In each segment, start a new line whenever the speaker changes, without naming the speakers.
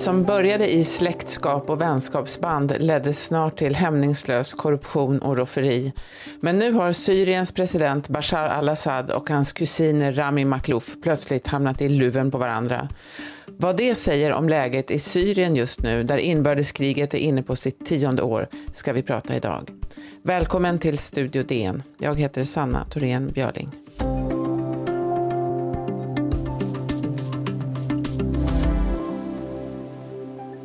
Vad som började i släktskap och vänskapsband ledde snart till hämningslös korruption och rofferi. Men nu har Syriens president Bashar al-Assad och hans kusin Rami Maklouf plötsligt hamnat i luven på varandra. Vad det säger om läget i Syrien just nu, där inbördeskriget är inne på sitt tionde år, ska vi prata idag. Välkommen till Studio DN. Jag heter Sanna Thorén Björling.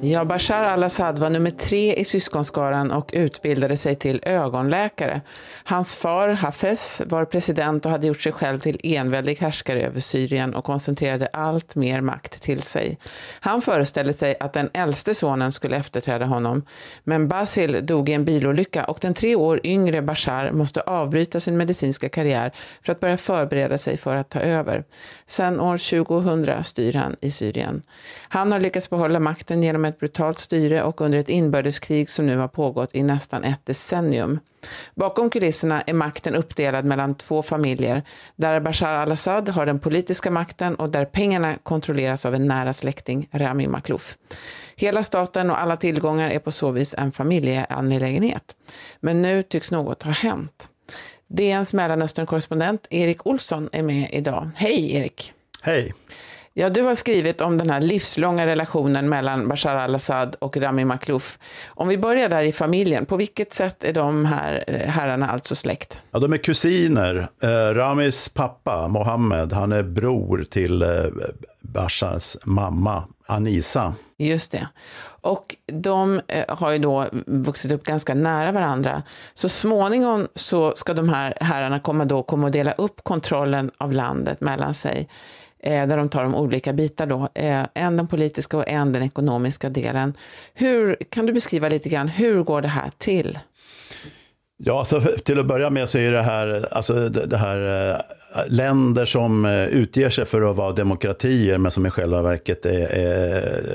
Ja, Bashar al-Assad var nummer tre i syskonskaran och utbildade sig till ögonläkare. Hans far Hafez var president och hade gjort sig själv till enväldig härskare över Syrien och koncentrerade allt mer makt till sig. Han föreställde sig att den äldste sonen skulle efterträda honom, men Basil dog i en bilolycka och den tre år yngre Bashar måste avbryta sin medicinska karriär för att börja förbereda sig för att ta över. Sen år 2000 styr han i Syrien. Han har lyckats behålla makten genom ett ett brutalt styre och under ett inbördeskrig som nu har pågått i nästan ett decennium. Bakom kulisserna är makten uppdelad mellan två familjer, där Bashar al-Assad har den politiska makten och där pengarna kontrolleras av en nära släkting, Rami Maklouf. Hela staten och alla tillgångar är på så vis en familjeangelägenhet. Men nu tycks något ha hänt. DNs Mellanöstern-korrespondent Erik Olsson är med idag. Hej Erik!
Hej!
Ja, du har skrivit om den här livslånga relationen mellan Bashar al-Assad och Rami Maklouf. Om vi börjar där i familjen, på vilket sätt är de här eh, herrarna alltså släkt?
Ja, de är kusiner. Eh, Ramis pappa, Mohammed, han är bror till eh, Bashars mamma, Anisa.
Just det. Och de har ju då vuxit upp ganska nära varandra. Så småningom så ska de här herrarna komma, då, komma och dela upp kontrollen av landet mellan sig. Eh, där de tar de olika bitar då, eh, en den politiska och en den ekonomiska delen. Hur, kan du beskriva lite grann, hur går det här till?
Ja, så till att börja med så är det här, alltså det här eh, länder som eh, utger sig för att vara demokratier men som i själva verket är, är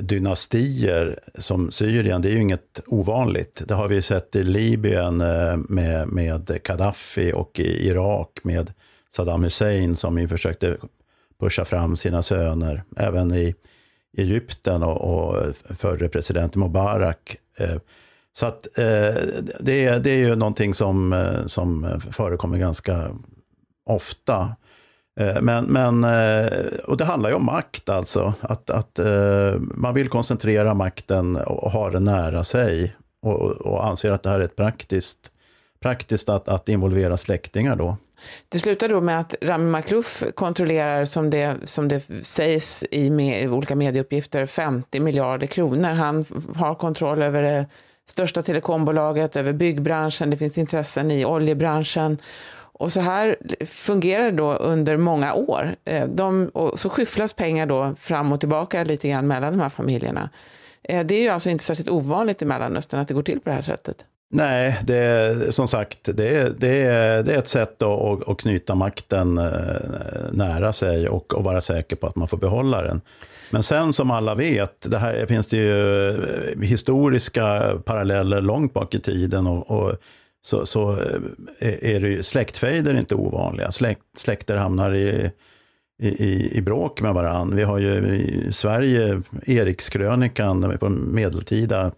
dynastier som Syrien. Det är ju inget ovanligt. Det har vi sett i Libyen eh, med, med Gaddafi och i Irak med Saddam Hussein som ju försökte pusha fram sina söner. Även i Egypten och, och förre president Mubarak. Eh, så att eh, det, är, det är ju någonting som, eh, som förekommer ganska ofta. Men, men, och det handlar ju om makt alltså. Att, att man vill koncentrera makten och ha den nära sig. Och, och anser att det här är ett praktiskt, praktiskt att, att involvera släktingar då.
Det slutar då med att Rami Maklouf kontrollerar, som det, som det sägs i med, olika medieuppgifter, 50 miljarder kronor. Han har kontroll över det största telekombolaget, över byggbranschen, det finns intressen i oljebranschen. Och så här fungerar det då under många år. Eh, de, och så skyfflas pengar då fram och tillbaka lite grann mellan de här familjerna. Eh, det är ju alltså inte särskilt ovanligt i Mellanöstern att det går till på det här sättet.
Nej, det är som sagt det är, det är, det är ett sätt att, att knyta makten eh, nära sig och, och vara säker på att man får behålla den. Men sen som alla vet, det här finns det ju eh, historiska paralleller långt bak i tiden. och, och så, så eh, är det ju, släktfejder inte ovanliga. Släkt, släkter hamnar i, i, i bråk med varandra. Vi har ju i Sverige Erikskrönikan på medeltida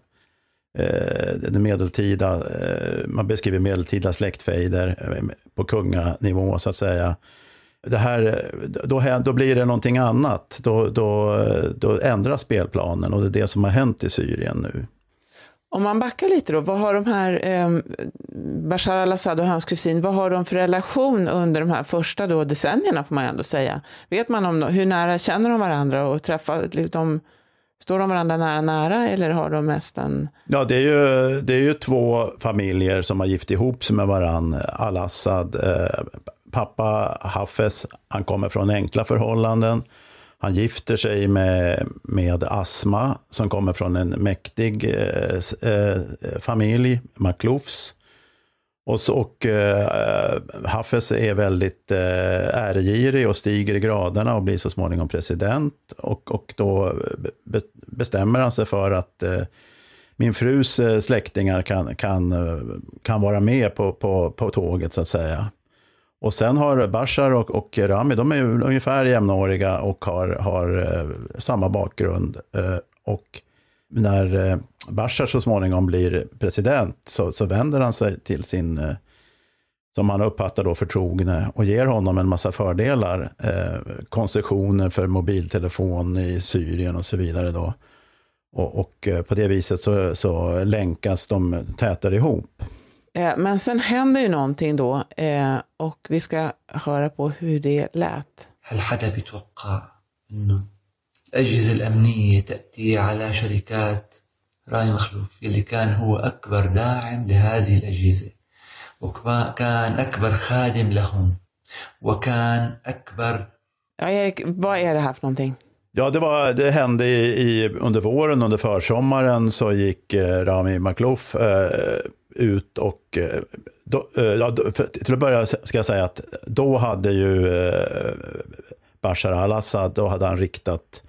Eh, den medeltida, eh, man beskriver medeltida släktfejder eh, på kunganivå så att säga. Det här, då, då blir det någonting annat. Då, då, då ändras spelplanen och det är det som har hänt i Syrien nu.
Om man backar lite då, vad har de här, eh, Bashar al-Assad och hans kusin, vad har de för relation under de här första då decennierna får man ändå säga? Vet man om hur nära känner de varandra och träffar, liksom, Står de varandra nära nära eller har de mest en...
Ja, det är ju, det är ju två familjer som har gift ihop sig med varandra. Al-Assad, eh, pappa Hafez, han kommer från enkla förhållanden. Han gifter sig med, med Asma som kommer från en mäktig eh, eh, familj, Makloufs. Och, så, och eh, Hafez är väldigt eh, äregirig och stiger i graderna och blir så småningom president. Och, och då eh, be, bestämmer han sig för att eh, min frus eh, släktingar kan, kan, eh, kan vara med på, på, på tåget så att säga. Och sen har Bashar och, och Rami, de är ungefär jämnåriga och har, har samma bakgrund. Och när eh, Bashar så småningom blir president så, så vänder han sig till sin, eh, som han uppfattar då förtrogne, och ger honom en massa fördelar. Eh, koncessioner för mobiltelefon i Syrien och så vidare. Då. Och, och eh, på det viset så, så länkas de tätare ihop.
Men sen händer ju någonting då och vi ska höra på hur det lät.
الاجهزه الامنيه تاتي على شركات راي مخلوف اللي كان هو اكبر داعم لهذه الاجهزه وكان اكبر خادم لهم وكان اكبر
Ja, Erik, vad är det här för någonting?
Ja, det, var, det hände i, i, under våren, under försommaren, så gick eh, Rami Maklouf eh, ut och... Eh, då, eh, ja, till att börja ska jag säga att då hade ju eh, Bashar al-Assad, då hade han riktat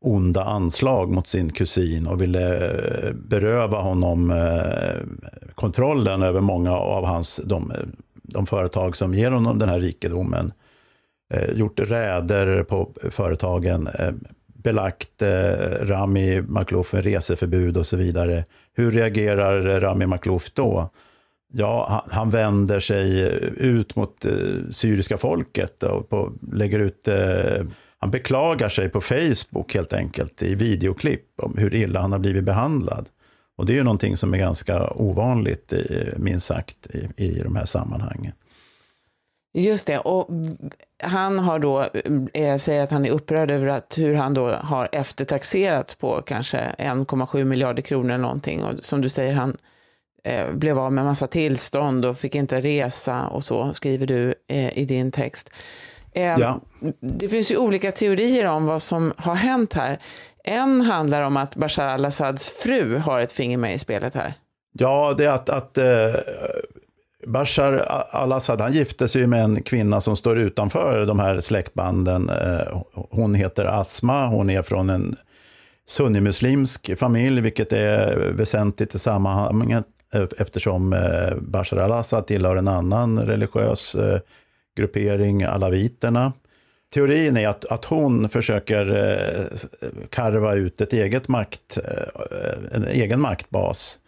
onda anslag mot sin kusin och ville eh, beröva honom eh, kontrollen över många av hans, de, de företag som ger honom den här rikedomen. Eh, gjort räder på företagen, belagt Rami Maklouf med reseförbud och så vidare. Hur reagerar Rami Maklouf då? Ja, han, vänder sig ut mot syriska folket och på, lägger ut eh, han beklagar sig på Facebook helt enkelt i videoklipp om hur illa han har blivit behandlad. Och det är ju någonting som är ganska ovanligt, eh, minst sagt, i, i de här sammanhangen.
Just det, och han har då, eh, eh, säger att han är upprörd över att hur han då har eftertaxerats på kanske 1,7 miljarder kronor eller någonting. Och som du säger, han eh, blev av med massa tillstånd och fick inte resa och så, skriver du eh, i din text. Eh, ja. Det finns ju olika teorier om vad som har hänt här. En handlar om att Bashar al-Assads fru har ett finger med i spelet här.
Ja, det är att, att eh, Bashar al-Assad, han gifte sig med en kvinna som står utanför de här släktbanden. Eh, hon heter Asma, hon är från en sunnimuslimsk familj, vilket är väsentligt i sammanhanget eh, eftersom eh, Bashar al-Assad tillhör en annan religiös gruppering, alaviterna. Teorin är att, att hon försöker eh, karva ut ett eget makt, eh, en egen maktbas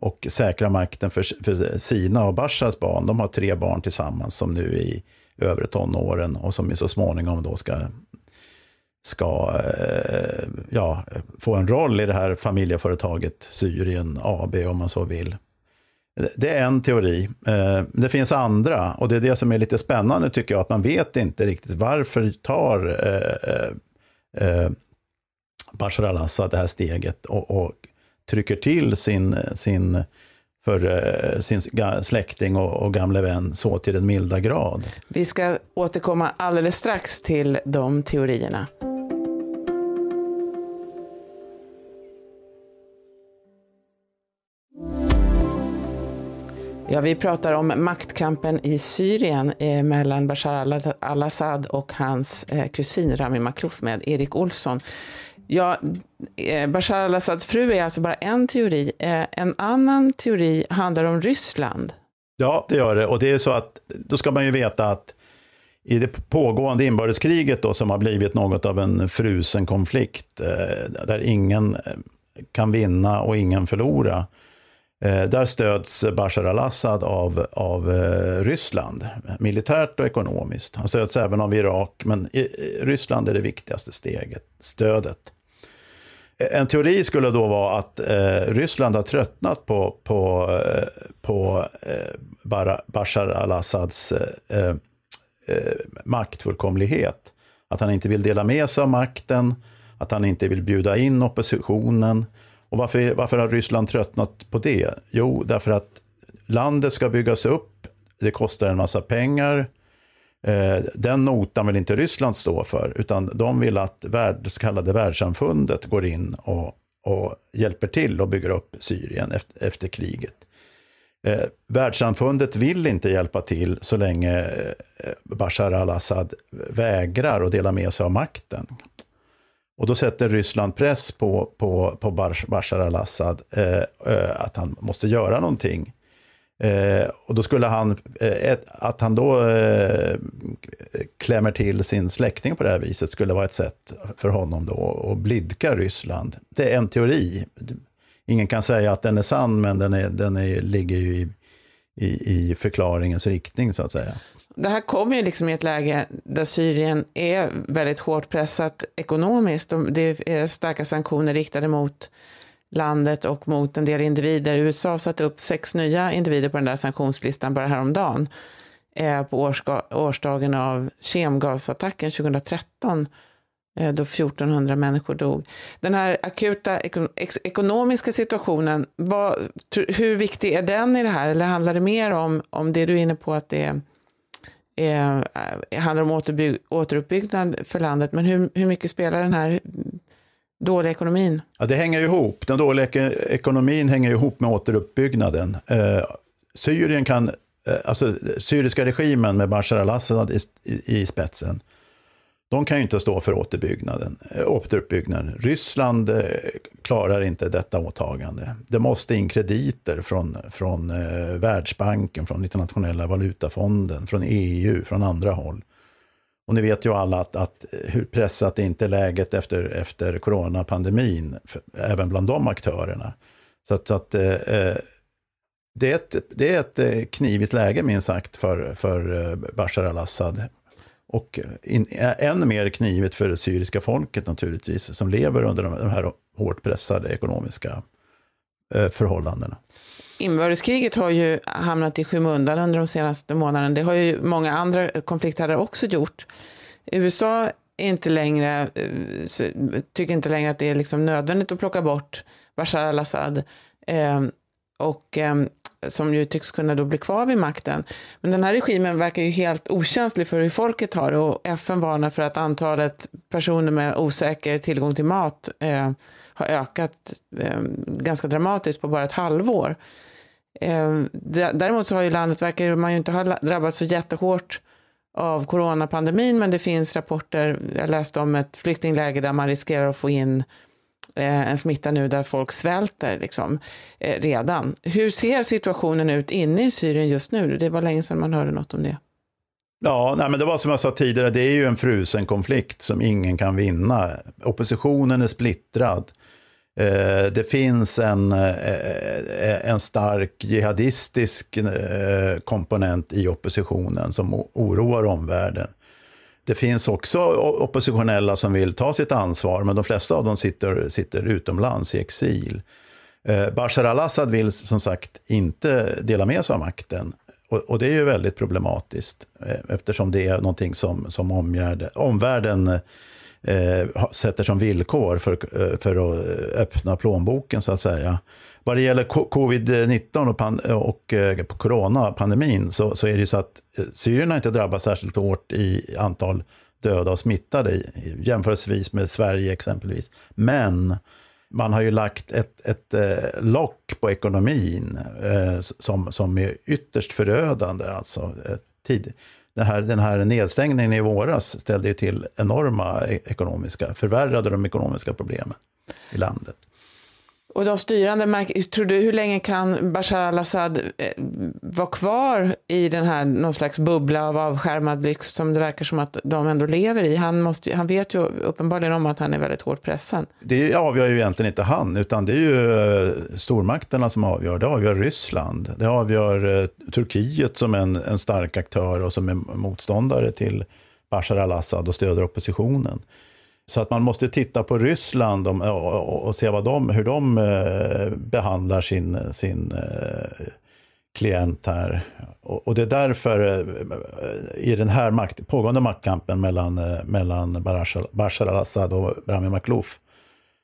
och säkra makten för, för sina och Bashars barn. De har tre barn tillsammans som nu är i övre tonåren och som så småningom då ska, ska eh, ja, få en roll i det här familjeföretaget Syrien AB om man så vill. Det är en teori. Eh, det finns andra och det är det som är lite spännande tycker jag, att man vet inte riktigt varför tar eh, eh, eh Bashar al-Assad det här steget och, och trycker till sin, sin, för, eh, sin släkting och, och gamle vän så till den milda grad.
Vi ska återkomma alldeles strax till de teorierna. Ja, vi pratar om maktkampen i Syrien eh, mellan Bashar al-Assad och hans eh, kusin Rami Maklouf med Erik Olsson. Ja, eh, Bashar al-Assads fru är alltså bara en teori. Eh, en annan teori handlar om Ryssland.
Ja, det gör det. Och det är så att då ska man ju veta att i det pågående inbördeskriget då, som har blivit något av en frusen konflikt, eh, där ingen eh, kan vinna och ingen förlora, Eh, där stöds Bashar al-Assad av, av eh, Ryssland, militärt och ekonomiskt. Han stöds även av Irak, men Ryssland är det viktigaste steget, stödet. Eh, en teori skulle då vara att eh, Ryssland har tröttnat på, på, på eh, Bashar al-Assads eh, eh, maktfullkomlighet. Att han inte vill dela med sig av makten, att han inte vill bjuda in oppositionen. Och varför, varför har Ryssland tröttnat på det? Jo, därför att landet ska byggas upp, det kostar en massa pengar, eh, den notan vill inte Ryssland stå för, utan de vill att värld, så kallade världssamfundet går in och, och hjälper till och bygger upp Syrien efter, efter kriget. Eh, världssamfundet vill inte hjälpa till så länge eh, Bashar al-Assad vägrar att dela med sig av makten. Och då sätter Ryssland press på, på, på Bashar al-Assad eh, eh, att han måste göra någonting. Eh, och då skulle han, eh, att han då eh, klämmer till sin släkting på det här viset skulle vara ett sätt för honom då att blidka Ryssland. Det är en teori. Ingen kan säga att den är sann, men den, är, den är, ligger ju i, i, i förklaringens riktning så att säga.
Det här kommer ju liksom i ett läge där Syrien är väldigt hårt pressat ekonomiskt. Det är starka sanktioner riktade mot landet och mot en del individer. USA satte upp sex nya individer på den där sanktionslistan bara häromdagen eh, på årsdagen av kemgasattacken 2013 eh, då 1400 människor dog. Den här akuta ekonomiska situationen, vad, hur viktig är den i det här? Eller handlar det mer om, om det du är inne på att det är, Eh, eh, handlar om återuppbyggnad för landet, men hur, hur mycket spelar den här dåliga ekonomin?
Ja, det hänger ihop. Den dåliga ekonomin hänger ihop med återuppbyggnaden. Eh, Syrien kan, eh, alltså syriska regimen med Bashar al-Assad i, i, i, spetsen, de kan ju inte stå för återuppbyggnaden. Eh, återuppbyggnaden. Ryssland eh, klarar inte detta åtagande. Det måste in krediter från, från eh, Världsbanken, från Internationella valutafonden, från EU, från andra håll. Och ni vet ju alla att, att hur pressat är inte läget efter, efter coronapandemin, för, även bland de aktörerna. Så att, så att eh, det, är ett, det är ett knivigt läge minst sagt för, för Bashar al-Assad. Och eh, in, än mer knivigt för det syriska folket naturligtvis, som lever under de, de här hårt pressade ekonomiska eh, förhållandena.
Inbördeskriget har ju hamnat i skymundan under de senaste månaderna. Det har ju många andra konflikthärdar också gjort. USA är inte längre, eh, tycker inte längre att det är liksom nödvändigt att plocka bort Bashar al-Assad. Eh, och eh, som ju tycks kunna då bli kvar vid makten. Men den här regimen verkar ju helt okänslig för hur folket har det och FN varnar för att antalet personer med osäker tillgång till mat eh, har ökat eh, ganska dramatiskt på bara ett halvår. Eh, däremot så har ju landet, verkar man ju inte ha drabbats så jättehårt av coronapandemin, men det finns rapporter, jag läste om ett flyktingläger där man riskerar att få in Eh, en smitta nu där folk svälter liksom, eh, redan. Hur ser situationen ut inne i Syrien just nu? Det var länge sedan man hörde något om det.
Ja, nej, men det var som jag sa tidigare, det är ju en frusen konflikt som ingen kan vinna. Oppositionen är splittrad. Eh, det finns en, eh, en stark jihadistisk eh, komponent i oppositionen som oroar omvärlden. Det finns också oppositionella som vill ta sitt ansvar, men de flesta av dem sitter, sitter utomlands i exil. Eh, Bashar al-Assad vill som sagt inte dela med sig av makten. Och, och, det är ju väldigt problematiskt eh, eftersom det är någonting som, som omvärlden eh, sätter som villkor för, eh, för att öppna plånboken så att säga. Vad det gäller covid-19 och, pan, och eh, coronapandemin så, så är det ju så att eh, Syrien har inte drabbats särskilt hårt i antal döda och smittade jämförelsevis med Sverige exempelvis. Men man har ju lagt ett, ett eh, lock på ekonomin eh, som, som är ytterst förödande. Alltså, eh, tid, den här, den här nedstängningen i våras ställde ju till enorma e-, ekonomiska, förvärrade de ekonomiska problemen i landet.
Och de styrande, tror du, hur länge kan Bashar al-Assad eh, vara kvar i den här någon slags bubbla av avskärmad lyx som det verkar som att de ändå lever i? Han, måste, han vet ju uppenbarligen om att han är väldigt hårt pressad.
Det avgör ju egentligen inte han, utan det är ju eh, stormakterna som avgör. Det avgör Ryssland, det avgör eh, Turkiet som en, en stark aktör och som är motståndare till Bashar al-Assad och stöder oppositionen. Så att man måste titta på Ryssland och, se vad de, hur de eh, behandlar sin, sin eh, klient här. Och, det är därför eh, i den här makt, pågående maktkampen mellan, eh, mellan Bashar al-Assad och Rami Makhlouf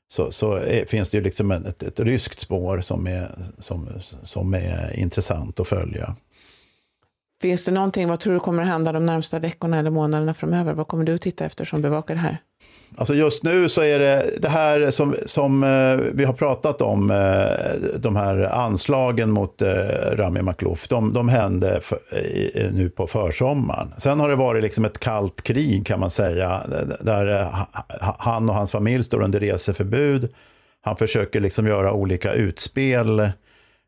så, så är, finns det ju liksom ett, ett ryskt spår som är, som, som är intressant att följa.
Finns det någonting, vad tror du kommer att hända de närmsta veckorna eller månaderna framöver? Vad kommer du att titta efter som bevakar det här?
Alltså just nu så är det det här som, som eh, vi har pratat om, eh, de här anslagen mot eh, Rami Maklouf. de, de hände för, nu på försommaren. Sen har det varit liksom ett kallt krig kan man säga, där eh, han och hans familj står under reseförbud. Han försöker liksom göra olika utspel.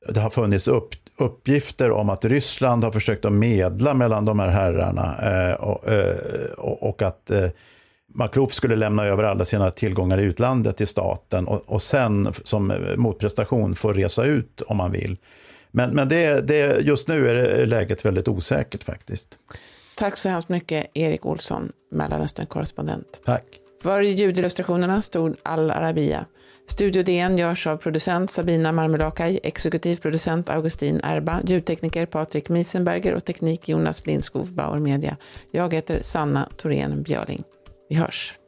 Det har funnits upp, uppgifter om att Ryssland har försökt att medla mellan de här herrarna eh, och, eh, och, att eh, eh, Makluf skulle lämna över alla sina tillgångar i utlandet till staten och, och sen som motprestation få resa ut om man vill. Men, men det, det, just nu är läget väldigt osäkert faktiskt.
Tack så hemskt mycket, Erik Olsson, Mellanöstern-korrespondent.
Tack.
För ljudillustrationerna stod Al Arabia. Studio DN görs av producent Sabina Marmelakai, exekutiv producent Augustin Erba, ljudtekniker Patrik Miesenberger och teknik Jonas Lindskov Bauer Media. Jag heter Sanna Thorén Björling. Vi hörs.